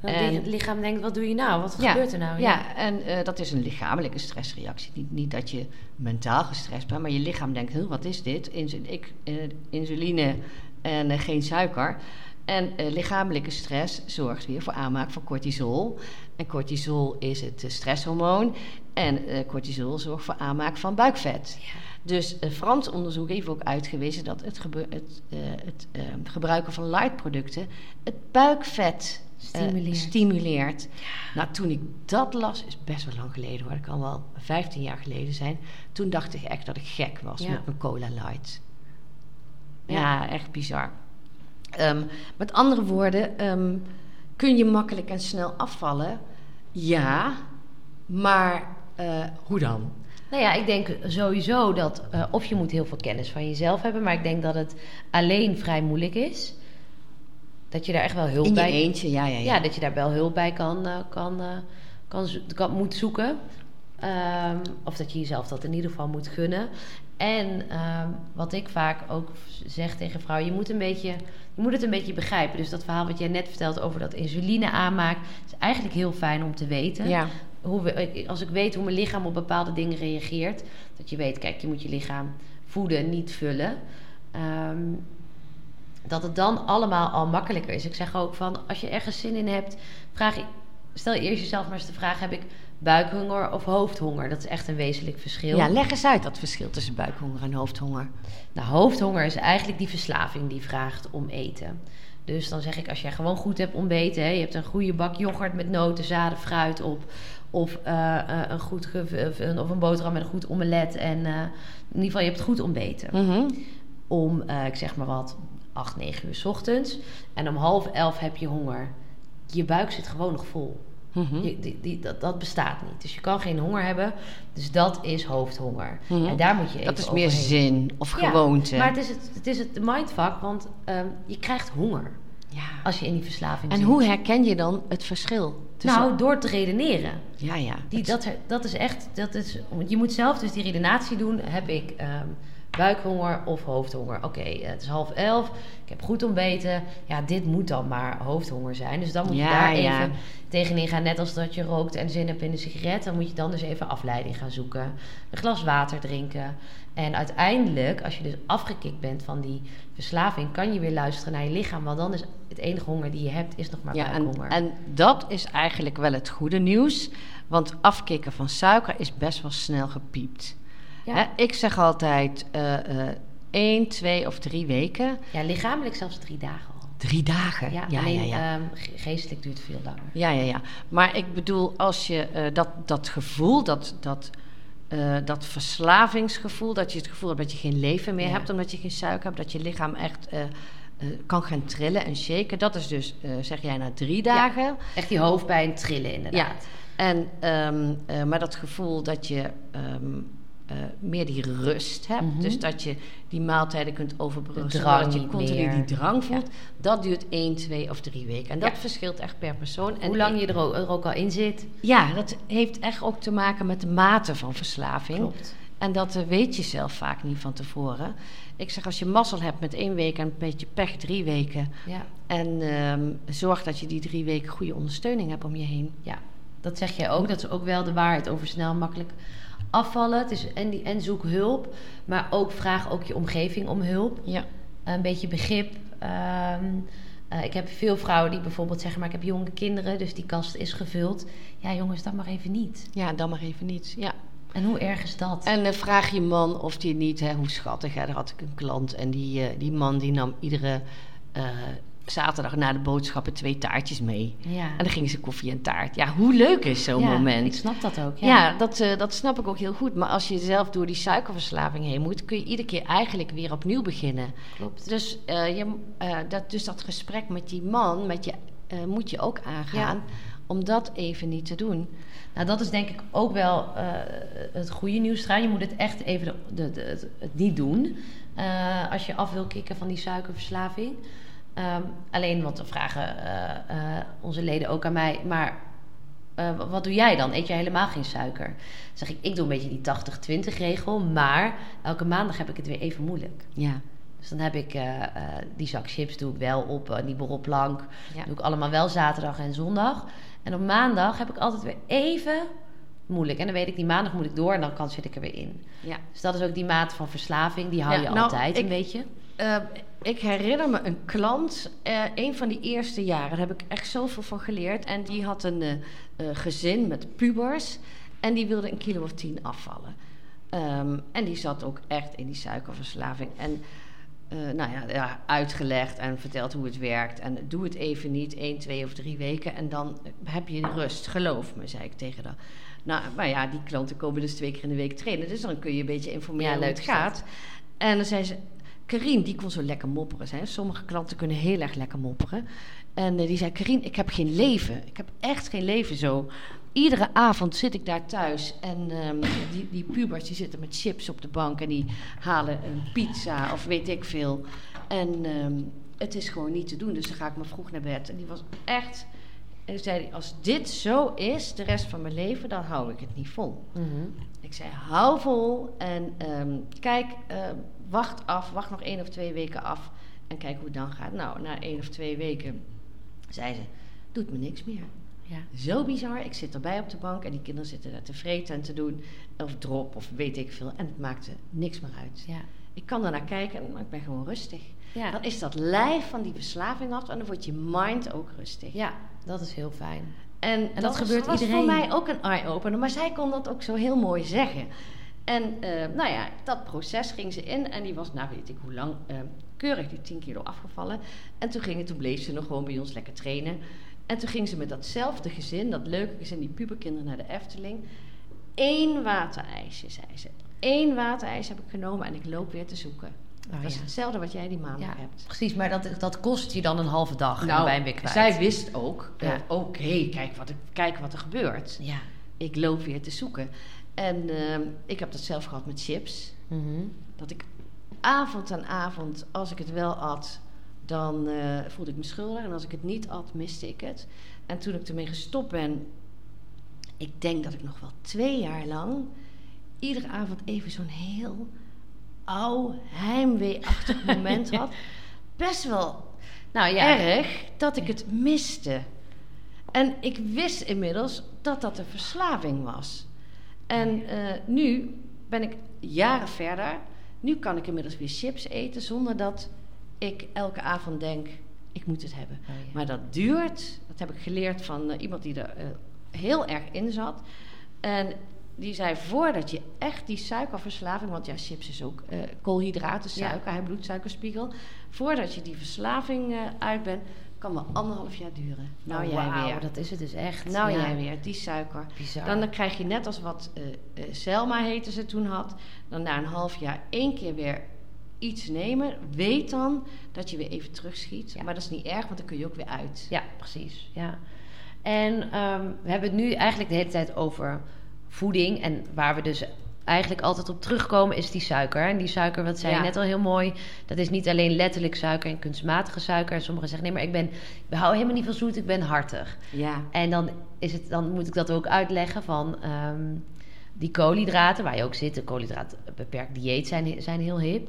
En- het lichaam denkt, wat doe je nou? Wat Ja, gebeurt er nou? Ja, en eh, dat is een lichamelijke stressreactie. Niet, niet dat je mentaal gestrest bent, maar je lichaam denkt: "Huh, wat is dit? Insu- ik, eh, insuline en eh, geen suiker. En lichamelijke stress zorgt weer voor aanmaak van cortisol. En cortisol is het stresshormoon. En cortisol zorgt voor aanmaak van buikvet. Ja. Dus eh, Frans onderzoek heeft ook uitgewezen dat het, gebe- het, eh, het eh, gebruiken van lightproducten het buikvet eh, Stimuleert. stimuleert. Nou, toen ik dat las, is best wel lang geleden hoor, dat kan wel 15 jaar geleden zijn. Toen dacht ik echt dat ik gek was Ja. met mijn cola light. Ja, Ja. echt bizar. Ehm, met andere woorden, ehm, kun je makkelijk en snel afvallen? Ja, maar hoe dan? Nou ja, ik denk sowieso dat... eh, of je moet heel veel kennis van jezelf hebben... maar ik denk dat het alleen vrij moeilijk is. Dat je daar echt wel hulp In je bij... eentje, ja, ja, ja. Ja, dat je daar wel hulp bij kan, eh, kan, eh, kan, zo- kan, moet zoeken. Ehm, of dat je jezelf dat in ieder geval moet gunnen. En ehm, wat ik vaak ook zeg tegen vrouwen, je moet, een beetje, je moet het een beetje begrijpen. Dus dat verhaal wat jij net vertelt over dat insuline aanmaakt, is eigenlijk heel fijn om te weten. ja. Hoe als ik weet hoe mijn lichaam op bepaalde dingen reageert, dat je weet, kijk, je moet je lichaam voeden, niet vullen. Ehm, dat het dan allemaal al makkelijker is. Ik zeg ook van, als je ergens zin in hebt, vraag stel eerst jezelf maar eens de vraag: heb ik buikhonger of hoofdhonger? Dat is echt een wezenlijk verschil. ja, leg eens uit dat verschil tussen buikhonger en hoofdhonger. Nou, hoofdhonger is eigenlijk die verslaving die vraagt om eten. Dus dan zeg ik, als jij gewoon goed hebt ontbeten, hè, je hebt een goede bak yoghurt met noten, zaden, fruit op, of, eh, eh, een goed of een boterham met een goed omelet, en eh, in ieder geval je hebt goed ontbeten. Mhm. Om, eh, ik zeg maar wat, 8, 9 uur 's ochtends, en om half elf heb je honger. Je buik zit gewoon nog vol. Mhm. Je, die, die, dat, dat bestaat niet. Dus je kan geen honger hebben. Dus dat is hoofdhonger. Mhm. En daar moet je even Dat is meer overheen. zin of Ja, gewoonte. Maar het is het, het is het mindfuck, want ehm, je krijgt honger ja. als je in die verslaving En zit. hoe herken je dan het verschil? tussen- Nou, door te redeneren. ja, ja. Die, Het- dat, dat is echt, dat is, je moet zelf dus die redenatie doen. Heb ik ehm, buikhonger of hoofdhonger. Oké, eh, het is half elf, ik heb goed ontbeten. Ja, dit moet dan maar hoofdhonger zijn. Dus dan moet je Ja, daar ja. even tegenin gaan. Net als dat je rookt en zin hebt in een sigaret. Dan moet je dan dus even afleiding gaan zoeken. Een glas water drinken. En uiteindelijk, als je dus afgekikt bent van die verslaving... kan je weer luisteren naar je lichaam. Want dan is het enige honger die je hebt, is nog maar Ja, en, buikhonger. en dat is eigenlijk wel het goede nieuws. Want afkicken van suiker is best wel snel gepiept. Ja. Hè, ik zeg altijd eh, eh, één, twee of drie weken. Ja, lichamelijk zelfs drie dagen al. Drie dagen. Ja, ja, alleen ja, ja. ehm, ge- geestelijk duurt veel langer. Ja, ja, ja. Maar ik bedoel, als je eh, dat, dat gevoel, dat, dat, dat verslavingsgevoel, dat je het gevoel hebt dat je geen leven meer Ja. hebt omdat je geen suiker hebt, dat je lichaam echt kan gaan trillen en shaken. Dat is dus, zeg jij, na drie dagen. Echt die hoofdpijn trillen inderdaad. En, ehm, eh, maar dat gevoel dat je ehm, eh, meer die rust hebt, Mhm. dus dat je die maaltijden kunt overbruggen, dat je continu meer. die drang voelt, dat duurt één, twee of drie weken. En dat Ja. verschilt echt per persoon. En Hoe lang je er ook, er ook al in zit. ja, dat heeft echt ook te maken met de mate van verslaving. Klopt. En dat eh, weet je zelf vaak niet van tevoren. Ik zeg, als je mazzel hebt met één week en een beetje pech drie weken. Ja, En ehm, zorg dat je die drie weken goede ondersteuning hebt om je heen. ja, dat zeg jij ook. Dat is ook wel de waarheid over snel makkelijk afvallen. Het is en, die, en zoek hulp. Maar ook vraag ook je omgeving om hulp. Ja. Een beetje begrip. Ehm, eh, ik heb veel vrouwen die bijvoorbeeld zeggen... maar ik heb jonge kinderen, dus die kast is gevuld. Ja, jongens, dat mag even niet. ja, dan maar even niet. Ja. En hoe erg is dat? En eh, vraag je man of die niet, hè, hoe schattig. Hè, daar had ik een klant en die, eh, die man die nam iedere zaterdag na de boodschappen twee taartjes mee. ja. En dan gingen ze koffie en taart. Ja, hoe leuk is zo'n Ja, moment? ik snap dat ook. Ja, Ja, dat, eh, dat snap ik ook heel goed. Maar als je zelf door die suikerverslaving heen moet, kun je iedere keer eigenlijk weer opnieuw beginnen. klopt. Dus, eh, je, eh, dat, dus dat gesprek met die man met je, moet je ook aangaan om dat even niet te doen. Nou, dat is denk ik ook wel het goede nieuws. Je moet het echt even de, de, de- niet doen. als je af wil kicken van die suikerverslaving. Ehm, alleen, want dan vragen eh, eh, onze leden ook aan mij. Maar eh, wat doe jij dan? Eet jij helemaal geen suiker? Dan zeg ik, ik doe een beetje die 80-20 regel. Maar elke maandag heb ik het weer even moeilijk. Ja, Dus dan heb ik die zak chips doe ik wel op, die borrelplank. Ja. Doe ik allemaal wel zaterdag en zondag. En op maandag heb ik altijd weer even moeilijk. En dan weet ik, die maandag moet ik door en dan kan, zit ik er weer in. ja. Dus dat is ook die mate van verslaving, die hou Ja, je nou, altijd ik- een beetje. Ik herinner me een klant, eh, een van die eerste jaren, daar heb ik echt zoveel van geleerd. En die had een eh, eh, gezin met pubers en die wilde een kilo of tien afvallen. Ehm, en die zat ook echt in die suikerverslaving. En eh, nou ja, ja, uitgelegd en verteld hoe het werkt. En doe het even niet, één, twee of drie weken. En dan heb je rust, geloof me, zei ik tegen haar. Nou, maar ja, die klanten komen dus twee keer in de week trainen. Dus dan kun je een beetje informeren Ja, hoe het gaat. En dan zei ze, Karine, die kon zo lekker mopperen. Hè? Sommige klanten kunnen heel erg lekker mopperen. En eh, die zei, Karine, ik heb geen leven. Ik heb echt geen leven zo. Iedere avond zit ik daar thuis en ehm, die, die pubers die zitten met chips op de bank en die halen een pizza of weet ik veel. En ehm, het is gewoon niet te doen, dus dan ga ik maar vroeg naar bed. En die was echt, en toen zei hij, als dit zo is de rest van mijn leven, dan hou ik het niet vol. Mhm. Ik zei, hou vol en ehm, kijk, eh, wacht af, wacht nog één of twee weken af en kijk hoe het dan gaat. Nou, na één of twee weken zei ze, doet me niks meer. Ja. Zo bizar, ik zit erbij op de bank en die kinderen zitten daar te vreten en te doen, of drop of weet ik veel. En het maakte niks meer uit. Ja. Ik kan ernaar kijken, maar ik ben gewoon rustig. Ja. Dan is dat lijf van die verslaving af en dan wordt je mind ook rustig. ja, dat is heel fijn. En, dat was- gebeurt was iedereen. voor mij ook een eye-opener, maar zij kon dat ook zo heel mooi zeggen. En eh, nou ja, dat proces ging ze in en die was, nou weet ik hoe lang, eh, keurig die 10 kilo afgevallen. En toen, ging toen bleef ze nog gewoon bij ons lekker trainen. En toen ging ze met datzelfde gezin, dat leuke gezin, die puberkinderen naar de Efteling. Eén waterijsje, zei ze. Eén waterijs heb ik genomen en ik loop weer te zoeken. Oh, dat is ja. hetzelfde wat jij die maandag Ja, hebt. precies. Maar dat, dat kost je dan een halve dag en dan ben je weer kwijt. zij wist ook, eh, Ja. oké, kijk, wat, er- kijk wat er gebeurt. Ja. Ik loop weer te zoeken. En ehm, ik heb dat zelf gehad met chips. Mhm. Dat ik avond aan avond, als ik het wel at, dan eh, voelde ik me schuldig. En als ik het niet at, miste ik het. En toen ik ermee gestopt ben, ik denk dat ik nog wel twee jaar lang iedere avond even zo'n heel oud, heimweeachtig moment had. Best wel Nou ja, erg dat ik het miste. En ik wist inmiddels dat dat een verslaving was. En eh, nu ben ik jaren verder. Nu kan ik inmiddels weer chips eten zonder dat ik elke avond denk: ik moet het hebben. Oh ja. Maar dat duurt. Dat heb ik geleerd van eh, iemand die er eh, heel erg in zat. En die zei: voordat je echt die suikerverslaving, want ja, chips is ook koolhydraten, Ja. suiker, hij bloedsuikerspiegel. Voordat je die verslaving uit bent, kan wel anderhalf jaar duren. Nou, Oh, jij weer. dat is het dus echt. Nou, Ja. jij weer, die suiker. Bizar. Dan, dan krijg je net als wat eh eh, Selma heette ze toen had. Dan na een half jaar één keer weer iets nemen. Weet dan dat je weer even terugschiet. Ja. Maar dat is niet erg, want dan kun je ook weer uit. Ja, precies. Ja. En ehm, we hebben het nu eigenlijk de hele tijd over voeding. En waar we dus eigenlijk altijd op terugkomen is die suiker. En die suiker, wat zei je net al heel mooi, dat is niet alleen letterlijk suiker en kunstmatige suiker. En sommigen zeggen, nee, maar ik ben, ik hou helemaal niet van zoet, ik ben hartig. Ja. En dan, is het, dan moet ik dat ook uitleggen van ehm, die koolhydraten, waar je ook zit. De koolhydraten beperkt dieet zijn, zijn heel hip.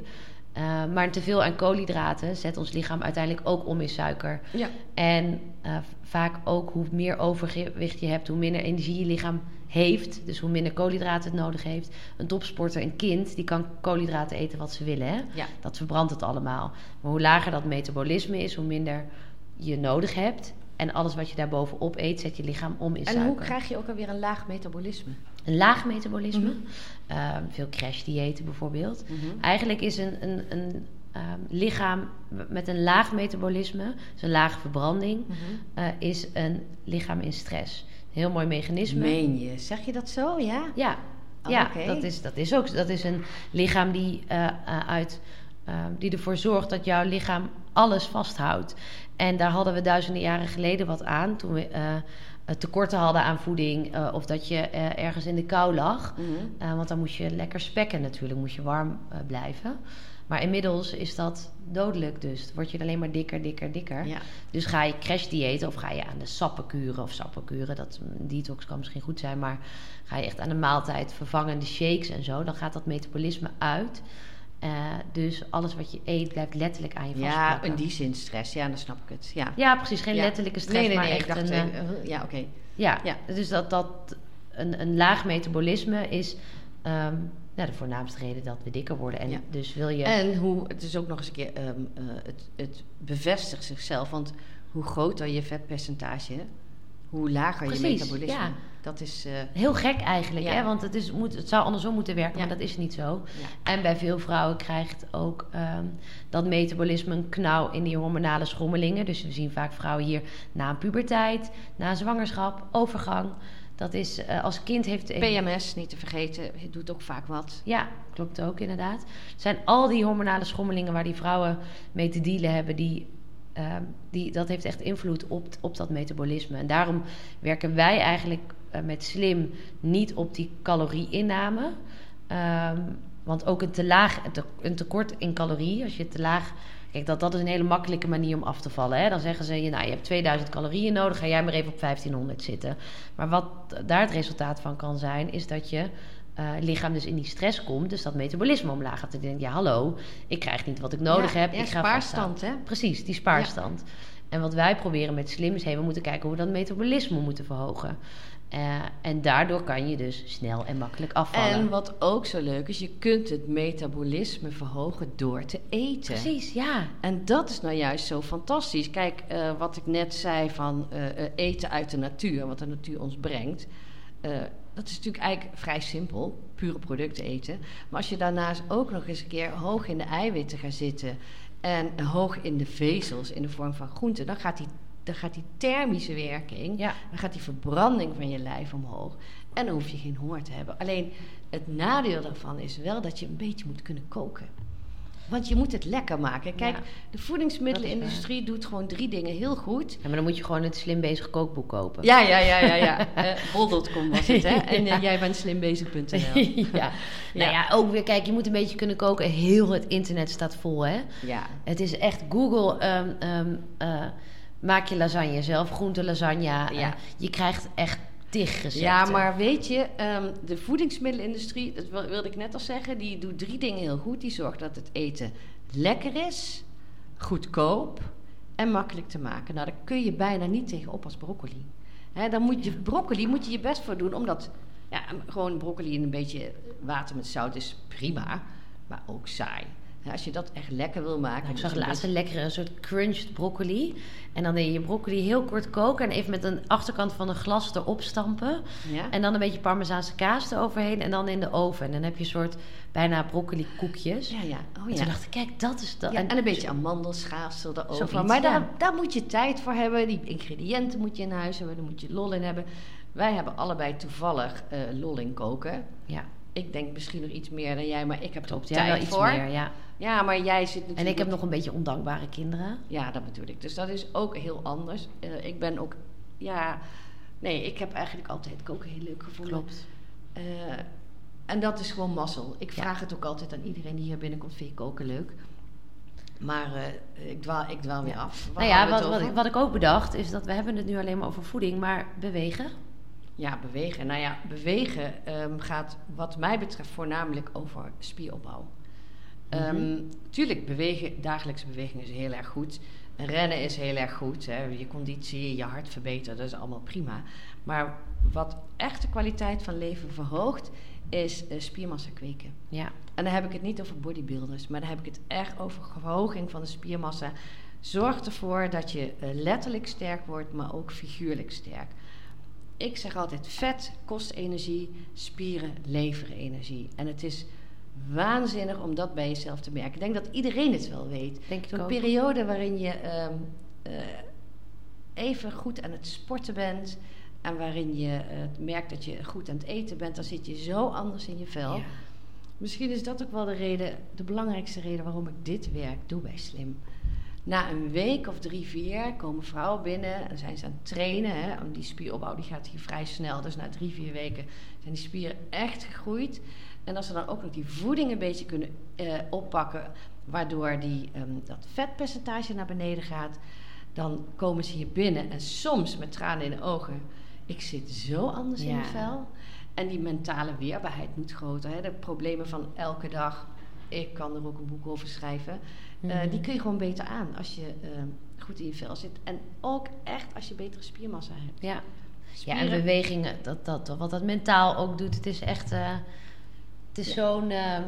Eh, maar te veel aan koolhydraten zet ons lichaam uiteindelijk ook om in suiker. Ja. En eh, vaak ook hoe meer overgewicht je hebt, hoe minder energie je lichaam heeft. Dus hoe minder koolhydraten het nodig heeft. Een topsporter, een kind, die kan koolhydraten eten wat ze willen. Hè? Ja. Dat verbrandt het allemaal. Maar hoe lager dat metabolisme is, hoe minder je nodig hebt. En alles wat je daarbovenop eet, zet je lichaam om in En suiker. hoe krijg je ook alweer een laag metabolisme? Een laag metabolisme. Eh, veel crash-diëten bijvoorbeeld. Mhm. Eigenlijk is een, een, een ehm, lichaam met een laag metabolisme, dus een lage verbranding, Mhm. eh, is een lichaam in stress. Heel mooi mechanisme. Meen je? Zeg je dat zo? Ja? Ja, Oh, ja dat, is, dat is ook. Dat is een lichaam die, eh, eh, uit, eh, die ervoor zorgt dat jouw lichaam alles vasthoudt. En daar hadden we duizenden jaren geleden wat aan. Toen we eh, tekorten hadden aan voeding. of dat je ergens in de kou lag. Mhm. Want dan moest je lekker spekken natuurlijk. Moest je warm blijven. Maar inmiddels is dat dodelijk dus. Word je alleen maar dikker, dikker, dikker. Ja. Dus ga je crash-diëten of ga je aan de sappenkuren of sappenkuren, dat detox kan misschien goed zijn, maar ga je echt aan de maaltijd vervangende shakes en zo, dan gaat dat metabolisme uit. Eh, dus alles wat je eet blijft letterlijk aan je Ja, vastplakken. in die zin stress. Ja, dan snap ik het. Ja. Ja, precies. Geen Ja. letterlijke stress, nee, nee, maar echt Ik dacht, een... eh, eh, uh, ja, oké. ja, ja. dus dat, dat een, een laag metabolisme is ehm, de voornaamste reden dat we dikker worden. En Ja. dus wil je... En hoe, het is ook nog eens een keer, ehm, eh, het, het bevestigt zichzelf. Want hoe groter je vetpercentage, hoe lager je metabolisme. ja. Dat is, eh, Heel gek eigenlijk, Ja. hè? want het, is, moet, het zou andersom moeten werken, Ja. maar dat is niet zo. En bij veel vrouwen krijgt ook ehm, dat metabolisme een knauw in die hormonale schommelingen. Dus we zien vaak vrouwen hier na een puberteit, na een zwangerschap, overgang. Dat is eh, als kind heeft. PMS, niet te vergeten, het doet ook vaak wat. Ja, klopt ook inderdaad. Het zijn al die hormonale schommelingen waar die vrouwen mee te dealen hebben, die, ehm, die, dat heeft echt invloed op, op dat metabolisme. En daarom werken wij eigenlijk eh, met slim niet op die calorie-inname. Ehm, want ook een, te laag, een, te- een tekort in calorieën, als je te laag. Kijk, dat, dat is een hele makkelijke manier om af te vallen. Hè? Dan zeggen ze je, nou, je hebt 2000 calorieën nodig, ga jij maar even op 1500 zitten. Maar wat daar het resultaat van kan zijn, is dat je eh, lichaam dus in die stress komt, dus dat metabolisme omlaag gaat. En denkt, ja, hallo, ik krijg niet wat ik nodig Ja, heb. ja, ik ga spaarstand, hè? Precies, die spaarstand. En wat wij proberen met slim is, hey, we moeten kijken hoe we dat metabolisme moeten verhogen. Eh, en daardoor kan je dus snel en makkelijk afvallen. En wat ook zo leuk is, je kunt het metabolisme verhogen door te eten. Precies, ja. En dat is nou juist zo fantastisch. Kijk, eh, wat ik net zei van eh, eten uit de natuur, wat de natuur ons brengt. dat is natuurlijk eigenlijk vrij simpel, pure producten eten. Maar als je daarnaast ook nog eens een keer hoog in de eiwitten gaat zitten en hoog in de vezels in de vorm van groenten, dan gaat die, dan gaat die thermische werking, Ja. dan gaat die verbranding van je lijf omhoog. En dan hoef je geen honger te hebben. Alleen het nadeel daarvan is wel dat je een beetje moet kunnen koken. Want je moet het lekker maken. Kijk, Ja. de voedingsmiddelenindustrie doet gewoon drie dingen heel goed. Ja, maar dan moet je gewoon het slim bezig kookboek kopen. Ja, ja, ja, ja, ja. Eh, Bol.com was het, hè? En eh, jij bent slimbezig.nl. ja. Nou ja, ook weer, kijk, je moet een beetje kunnen koken. Heel het internet staat vol, hè. Ja. Het is echt Google. ehm, ehm, eh, maak je lasagne zelf, groente lasagne. Ja. Eh, je krijgt echt tig Ja, maar weet je, ehm, de voedingsmiddelenindustrie, dat wil- wilde ik net al zeggen, die doet drie dingen heel goed. Die zorgt dat het eten lekker is, goedkoop en makkelijk te maken. Nou, daar kun je bijna niet tegenop als broccoli. Dan moet je broccoli moet je je best voor doen, omdat ja, gewoon broccoli in een beetje water met zout is prima, maar ook saai. Hè, als je dat echt lekker wil maken. Nou, ik zag laatst een lekkere een soort crunched broccoli. En dan deed je je broccoli heel kort koken en even met een achterkant van een glas erop stampen. ja? En dan een beetje parmezaanse kaas eroverheen en dan in de oven. En dan heb je een soort bijna broccoli koekjes. ja, ja. Oh, En ja. toen dacht ik, kijk, dat is dat. Ja, en een beetje amandelschaafsel erover. Zoiets, maar daar, daar moet je tijd voor hebben. Die ingrediënten moet je in huis hebben. Daar moet je lol in hebben. Wij hebben allebei toevallig eh, lol in koken. Ja, Ik denk misschien nog iets meer dan jij, maar ik heb er ook klopt. Ja, tijd wel iets voor. meer, ja. Ja, maar jij zit natuurlijk... En ik heb nog een beetje ondankbare kinderen. Ja, dat bedoel ik. Dus dat is ook heel anders. Eh, ik ben ook... Ja... Nee, ik heb eigenlijk altijd koken heel leuk gevonden. Klopt. Eh, en dat is gewoon mazzel. Ik Ja. vraag het ook altijd aan iedereen die hier binnenkomt. Vind je koken leuk? Maar eh, ik, dwaal, ik dwaal weer af. Waar Nou ja, wat, wat, wat ik ook bedacht is dat we hebben het nu alleen maar over voeding, maar bewegen. Ja, bewegen. Nou ja, bewegen ehm, gaat wat mij betreft voornamelijk over spieropbouw. Ehm, Mhm. tuurlijk, bewegen, dagelijkse beweging is heel erg goed. Rennen is heel erg goed. Hè. Je conditie, je hart verbeteren, dat is allemaal prima. Maar wat echt de kwaliteit van leven verhoogt, is eh, spiermassa kweken. Ja, En dan heb ik het niet over bodybuilders, maar dan heb ik het echt over verhoging van de spiermassa. Zorg ervoor dat je eh, letterlijk sterk wordt, maar ook figuurlijk sterk. Ik zeg altijd: vet kost energie, spieren leveren energie. En het is waanzinnig om dat bij jezelf te merken. Ik denk dat iedereen het wel weet. ook. periode waarin je ehm, eh, even goed aan het sporten bent. En waarin je eh, merkt dat je goed aan het eten bent, dan zit je zo anders in je vel. Ja. Misschien is dat ook wel de reden, de belangrijkste reden waarom ik dit werk doe bij Slim. Na een week of drie, vier komen vrouwen binnen en zijn ze aan het trainen. Hè, want die spieropbouw die gaat hier vrij snel. Dus na drie, vier weken zijn die spieren echt gegroeid. En als ze dan ook nog die voeding een beetje kunnen eh, oppakken, waardoor die, ehm, dat vetpercentage naar beneden gaat, dan komen ze hier binnen en soms met tranen in de ogen. Ik zit zo anders in mijn vel. En die mentale weerbaarheid moet groter. Hè? De problemen van elke dag. Ik kan er ook een boek over schrijven. Eh, Mhm. die kun je gewoon beter aan als je eh, goed in je vel zit. En ook echt als je betere spiermassa hebt. Ja. ja, en bewegingen, dat, dat, wat dat mentaal ook doet, het is echt eh, het is Ja. zo'n ehm,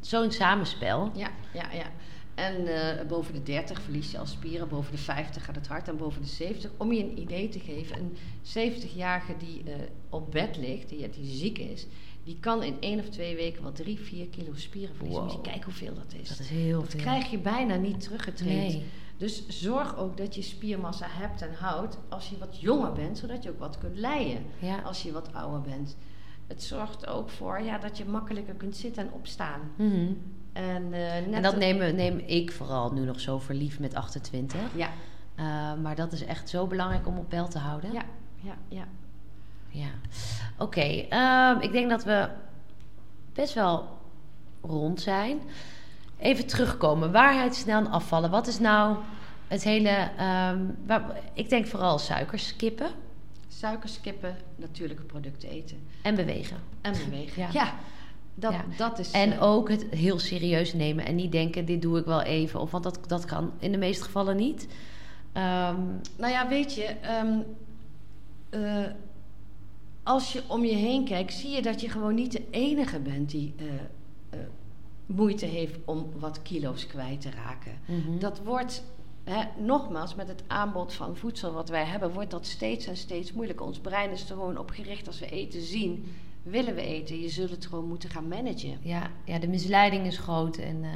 zo'n samenspel. Ja, ja, ja. En boven de 30 verlies je al spieren, boven de 50 gaat het hard en boven de 70. Om je een idee te geven, een 70-jarige die op bed ligt, die, die ziek is, die kan in één of twee weken wel 3, 4 kilo spieren verliezen. Moet je Wow. kijken hoeveel dat is. Dat is heel Dat veel. krijg je bijna niet teruggetraind. Nee. Dus zorg ook dat je spiermassa hebt en houdt als je wat jonger bent, zodat je ook wat kunt leien Ja. als je wat ouder bent. Het zorgt ook voor ja, dat je makkelijker kunt zitten en opstaan. Mhm. En, eh, net En dat neem, neem ik vooral nu nog zo verliefd met 28. Ja, Eh, maar dat is echt zo belangrijk om op peil te houden. ja, ja, ja. Ja. Oké, ehm, ik denk dat we best wel rond zijn. Even terugkomen. Waarheid snel en afvallen. Wat is nou het hele... ehm, waar, ik denk vooral suikers skippen Suikers, kippen, natuurlijke producten eten. en bewegen. En bewegen. Ja. Ja, dat, Ja. dat is... En eh, ook het heel serieus nemen en niet denken, dit doe ik wel even. Of want dat, dat kan in de meeste gevallen niet. Ehm, Nou ja, weet je, eh, als je om je heen kijkt, zie je dat je gewoon niet de enige bent die eh, eh, moeite heeft om wat kilo's kwijt te raken. mhm. Dat wordt, hè, nogmaals, met het aanbod van voedsel wat wij hebben, wordt dat steeds en steeds moeilijker. Ons brein is er gewoon op gericht als we eten zien, willen we eten. Je zult het gewoon moeten gaan managen. ja, ja, de misleiding is groot en eh,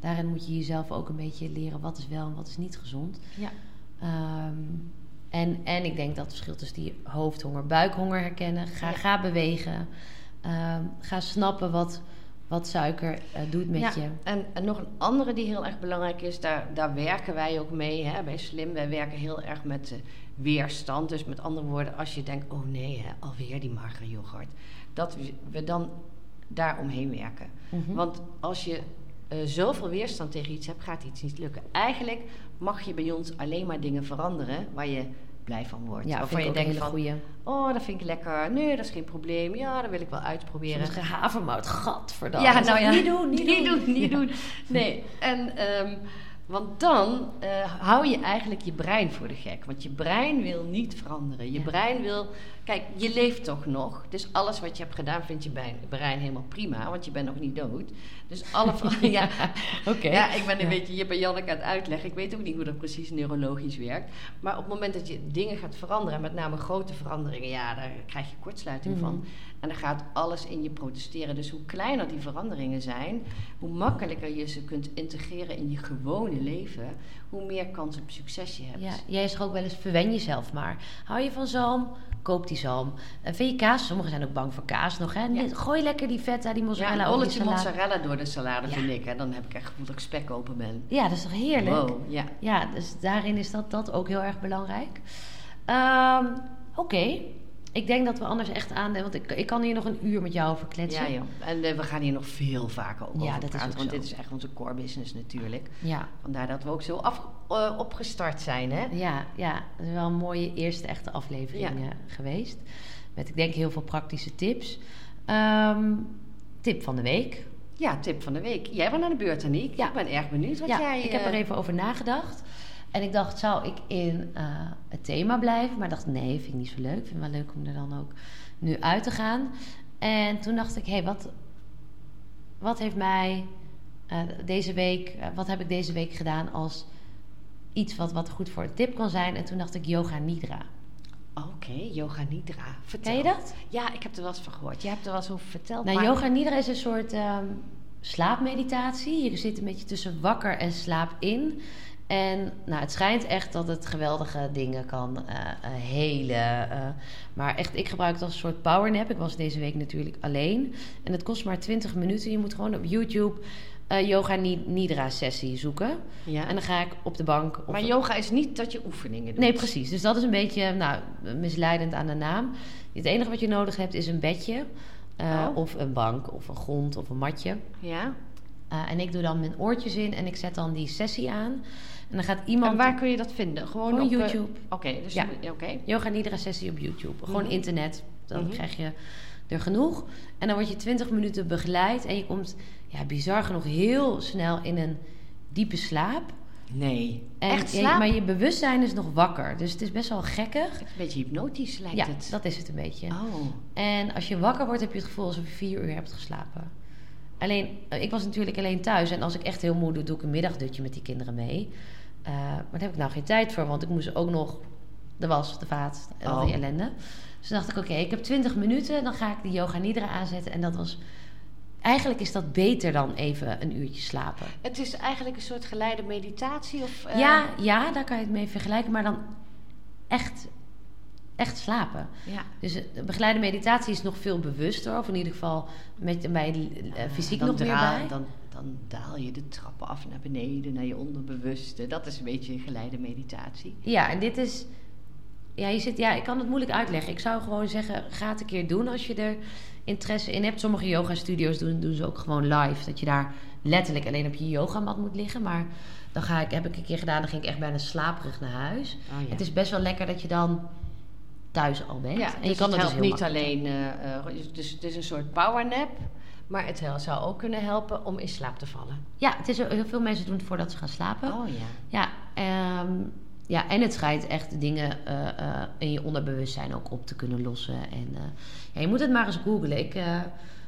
daarin moet je jezelf ook een beetje leren wat is wel en wat is niet gezond. Ja. Ehm, en, en ik denk dat het verschil tussen die hoofdhonger, buikhonger herkennen. Ga, Ja. ga bewegen. Ehm, ga snappen wat, wat suiker eh, doet met ja, je. En, en nog een andere die heel erg belangrijk is, daar, daar werken wij ook mee hè, bij Slim. Wij werken heel erg met eh, weerstand. Dus met andere woorden, als je denkt, oh nee, hè, alweer die magere yoghurt. Dat we, we dan daar omheen werken. Mhm. Want als je eh, zoveel weerstand tegen iets hebt, gaat iets niet lukken. Eigenlijk mag je bij ons alleen maar dingen veranderen waar je blij van wordt. Ja, Waarvan je denkt van, goeie. oh, dat vind ik lekker. Nee, dat is geen probleem. Ja, dat wil ik wel uitproberen. Sommige havermout, gadverdamme. Ja, Dat nou ja. Niet doen, niet, niet doen. doen. Niet Ja. doen. Nee, en... ehm, want dan eh, hou je eigenlijk je brein voor de gek. Want je brein wil niet veranderen. Je Ja. brein wil... Kijk, je leeft toch nog. Dus alles wat je hebt gedaan vindt je brein, brein helemaal prima. Want je bent nog niet dood. Dus alle... ja, Oké. ja, ik ben een Ja. beetje hier bij Janneke aan het uitleggen. Ik weet ook niet hoe dat precies neurologisch werkt. Maar op het moment dat je dingen gaat veranderen, en met name grote veranderingen, ja, daar krijg je kortsluiting Mhm. van. En dan gaat alles in je protesteren. Dus hoe kleiner die veranderingen zijn, hoe makkelijker je ze kunt integreren in je gewone leven, hoe meer kans op succes je hebt. Ja, jij zegt ook wel eens, verwen jezelf maar. Hou je van zalm? Koop die zalm. En vind je kaas? Sommigen zijn ook bang voor kaas nog. Hè? Ja. Gooi lekker die feta, die mozzarella Ja, een bolletje mozzarella door de salade Ja. vind ik. En dan heb ik echt gevoel dat ik spek open ben. Ja, dat is toch heerlijk? Wow, ja. Ja, dus daarin is dat, dat ook heel erg belangrijk. Ehm, Oké, ik denk dat we anders echt aan... Want ik, ik kan hier nog een uur met jou over kletsen. Ja, joh. En eh, we gaan hier nog veel vaker ook Ja, over dat is praten. want zo. dit is echt onze core business natuurlijk. Ja, Vandaar dat we ook zo af, eh, opgestart zijn, hè? ja, ja. Dat is wel een mooie eerste echte aflevering Ja. eh, geweest. Met, ik denk, heel veel praktische tips. Ehm, tip van de week. Ja, tip van de week. Jij bent aan de beurt, Aniek. Ja. Ik ben erg benieuwd wat ja, jij... ik heb er even over nagedacht. En ik dacht, zou ik in eh, het thema blijven? Maar dacht, nee, vind ik niet zo leuk. Ik vind het wel leuk om er dan ook nu uit te gaan. En toen dacht ik, hé, hey, wat, wat heeft mij eh, deze week... eh, wat heb ik deze week gedaan als iets wat, wat goed voor een tip kan zijn? En toen dacht ik, yoga nidra. Oké, yoga nidra. Vertel. Ken je dat? Ja, ik heb er wel eens van gehoord. Jij hebt er wel eens over verteld. Nou, maar- yoga nidra is een soort ehm, slaapmeditatie. Je zit een beetje tussen wakker en slaap in. En nou, het schijnt echt dat het geweldige dingen kan eh, helen. eh. maar echt, ik gebruik het als een soort powernap. Ik was deze week natuurlijk alleen. En het kost maar 20 minuten. Je moet gewoon op YouTube yoga ni- nidra sessie zoeken. Ja. En dan ga ik op de bank... Maar yoga is niet dat je oefeningen doet. Nee, precies. Dus dat is een beetje nou, misleidend aan de naam. Het enige wat je nodig hebt is een bedje. Oh. Of een bank, of een grond, of een matje. Ja. En ik doe dan mijn oortjes in en ik zet dan die sessie aan. En dan gaat iemand... En waar kun je dat vinden? Gewoon, Gewoon op eh, YouTube. Oké, dus Ja. oké. Yoga Nidra sessie op YouTube. Gewoon Mhm. internet. Dan Mhm. krijg je er genoeg. En dan word je 20 minuten begeleid. En je komt, ja, bizar genoeg, heel snel in een diepe slaap. Nee. En Echt slaap? maar je bewustzijn is nog wakker. Dus het is best wel gekkig. Een beetje hypnotisch lijkt Ja, het. dat is het een beetje. Oh. En als je wakker wordt, heb je het gevoel alsof je vier uur hebt geslapen. Alleen, eh, ik was natuurlijk alleen thuis. En als ik echt heel moe doe, doe ik een middagdutje met die kinderen mee. Eh, maar daar heb ik nou geen tijd voor. Want ik moest ook nog de was, de vaat en al die Oh. ellende. Dus dacht ik, oké, ik heb 20 minuten. Dan ga ik die yoga nidra aanzetten. En dat was... Eigenlijk is dat beter dan even een uurtje slapen. Het is eigenlijk een soort geleide meditatie? Of, eh, Ja, ja, daar kan je het mee vergelijken. Maar dan echt, echt slapen. ja. Dus eh, de begeleide meditatie is nog veel bewuster. Of in ieder geval met, bij eh, fysiek nog meer bij. Dan, dan daal je de trappen af naar beneden, naar je onderbewuste. Dat is een beetje een geleide meditatie. Ja, en dit is... Ja, je zit, ja, ik kan het moeilijk uitleggen. Ik zou gewoon zeggen, ga het een keer doen als je er interesse in hebt. Sommige yoga-studio's doen, doen ze ook gewoon live. Dat je daar letterlijk alleen op je yogamat moet liggen. Maar dan ga ik, heb ik een keer gedaan, dan ging ik echt bijna slaperig naar huis. Oh, ja. Het is best wel lekker dat je dan thuis al bent. Ja, en dus je kan het het dus helpt niet alleen... eh, eh, dus het is een soort powernap. Maar het hel- zou ook kunnen helpen om in slaap te vallen. Ja, het is, heel veel mensen doen het voordat ze gaan slapen. Oh ja. Ja, ehm, ja, en het schijnt echt dingen eh, eh, in je onderbewustzijn ook op te kunnen lossen. En eh, ja, je moet het maar eens googlen. Ik, Ja.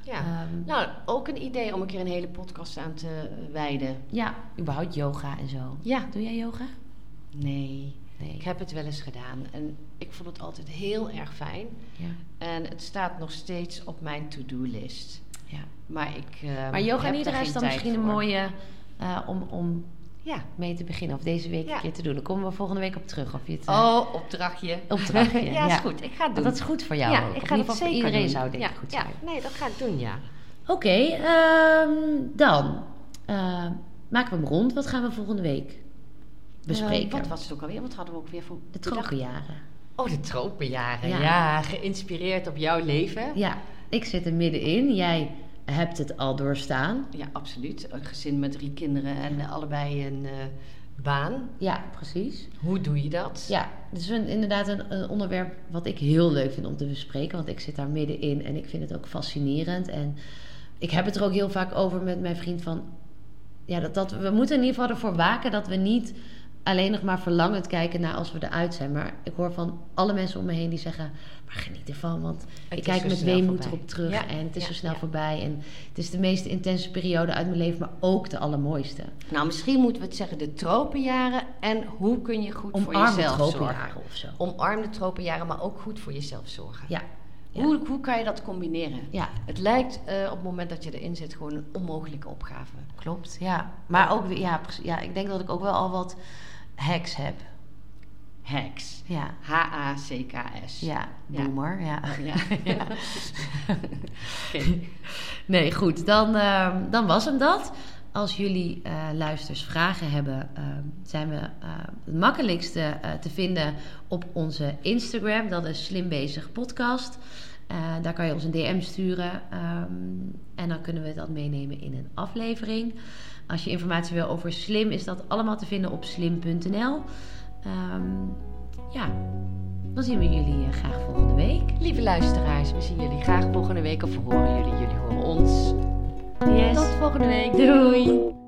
ehm, Nou, ook een idee om een keer een hele podcast aan te wijden. ja, überhaupt yoga en zo. Ja. Doe jij yoga? Nee, Nee. ik heb het wel eens gedaan. En ik vond het altijd heel erg fijn. Ja. En het staat nog steeds op mijn to-do-list. Ja. Maar ik eh, Maar yoga nidra is dan misschien een mooie eh, om, om Ja. mee te beginnen. Of deze week Ja. een keer te doen. Dan komen we volgende week op terug. Of je het, eh, Oh, opdrachtje. Opdrachtje, ja, ja. is goed. Ik ga het doen. dat is goed voor jou ja, ook. ik ga het zeker iedereen doen. zou denk ik goed ja, zijn. nee, dat ga ik doen, ja. Oké, ehm, dan maken we hem rond. Wat gaan we volgende week bespreken? Wat was het ook alweer? Wat hadden we ook weer voor de tropenjaren. Oh, de tropenjaren. Ja. Ja. geïnspireerd op jouw leven. Ja, ik zit er middenin. Jij hebt het al doorstaan. absoluut. Een gezin met drie kinderen en allebei een, eh, baan. Ja, precies. Hoe doe je dat? Ja, het is een, inderdaad een, een onderwerp wat ik heel leuk vind om te bespreken. Want ik zit daar middenin en ik vind het ook fascinerend. En ik heb het er ook heel vaak over met mijn vriend van... Ja, dat, dat, we moeten in ieder geval ervoor waken dat we niet alleen nog maar verlangend kijken naar als we eruit zijn. Maar ik hoor van alle mensen om me heen die zeggen... maar geniet ervan, want Het ik kijk met weemoed erop terug. Ja, En het is ja, zo snel ja. voorbij. En het is de meest intense periode uit mijn leven, maar ook de allermooiste. Nou, misschien moeten we het zeggen de tropenjaren. En hoe kun je goed voor Omarm de jezelf zorgen? tropenjaren of zo. Omarm de tropenjaren, maar ook goed voor jezelf zorgen. Ja. Ja. Hoe, hoe kan je dat combineren? Ja, Het lijkt eh, op het moment dat je erin zit gewoon een onmogelijke opgave. klopt. Ja, maar ook, weer- ja, ja, ik denk dat ik ook wel al wat hacks heb. Hacks. Ja, H-A-C-K-S. ja, boomer. Ja. Ja. ja. Nee, goed. Dan, ehm, dan was hem dat. Als jullie eh, luisters vragen hebben, ehm, zijn we eh, het makkelijkste eh, te vinden op onze Instagram. Dat is Slim Bezig Podcast. Eh, daar kan je ons een DM sturen. ehm, en dan kunnen we dat meenemen in een aflevering. Als je informatie wil over Slim, is dat allemaal te vinden op slim.nl. Ehm, ja, dan zien we jullie eh, graag volgende week. Lieve luisteraars, we zien jullie graag volgende week of we horen jullie. Jullie horen ons. Tot volgende week. Doei.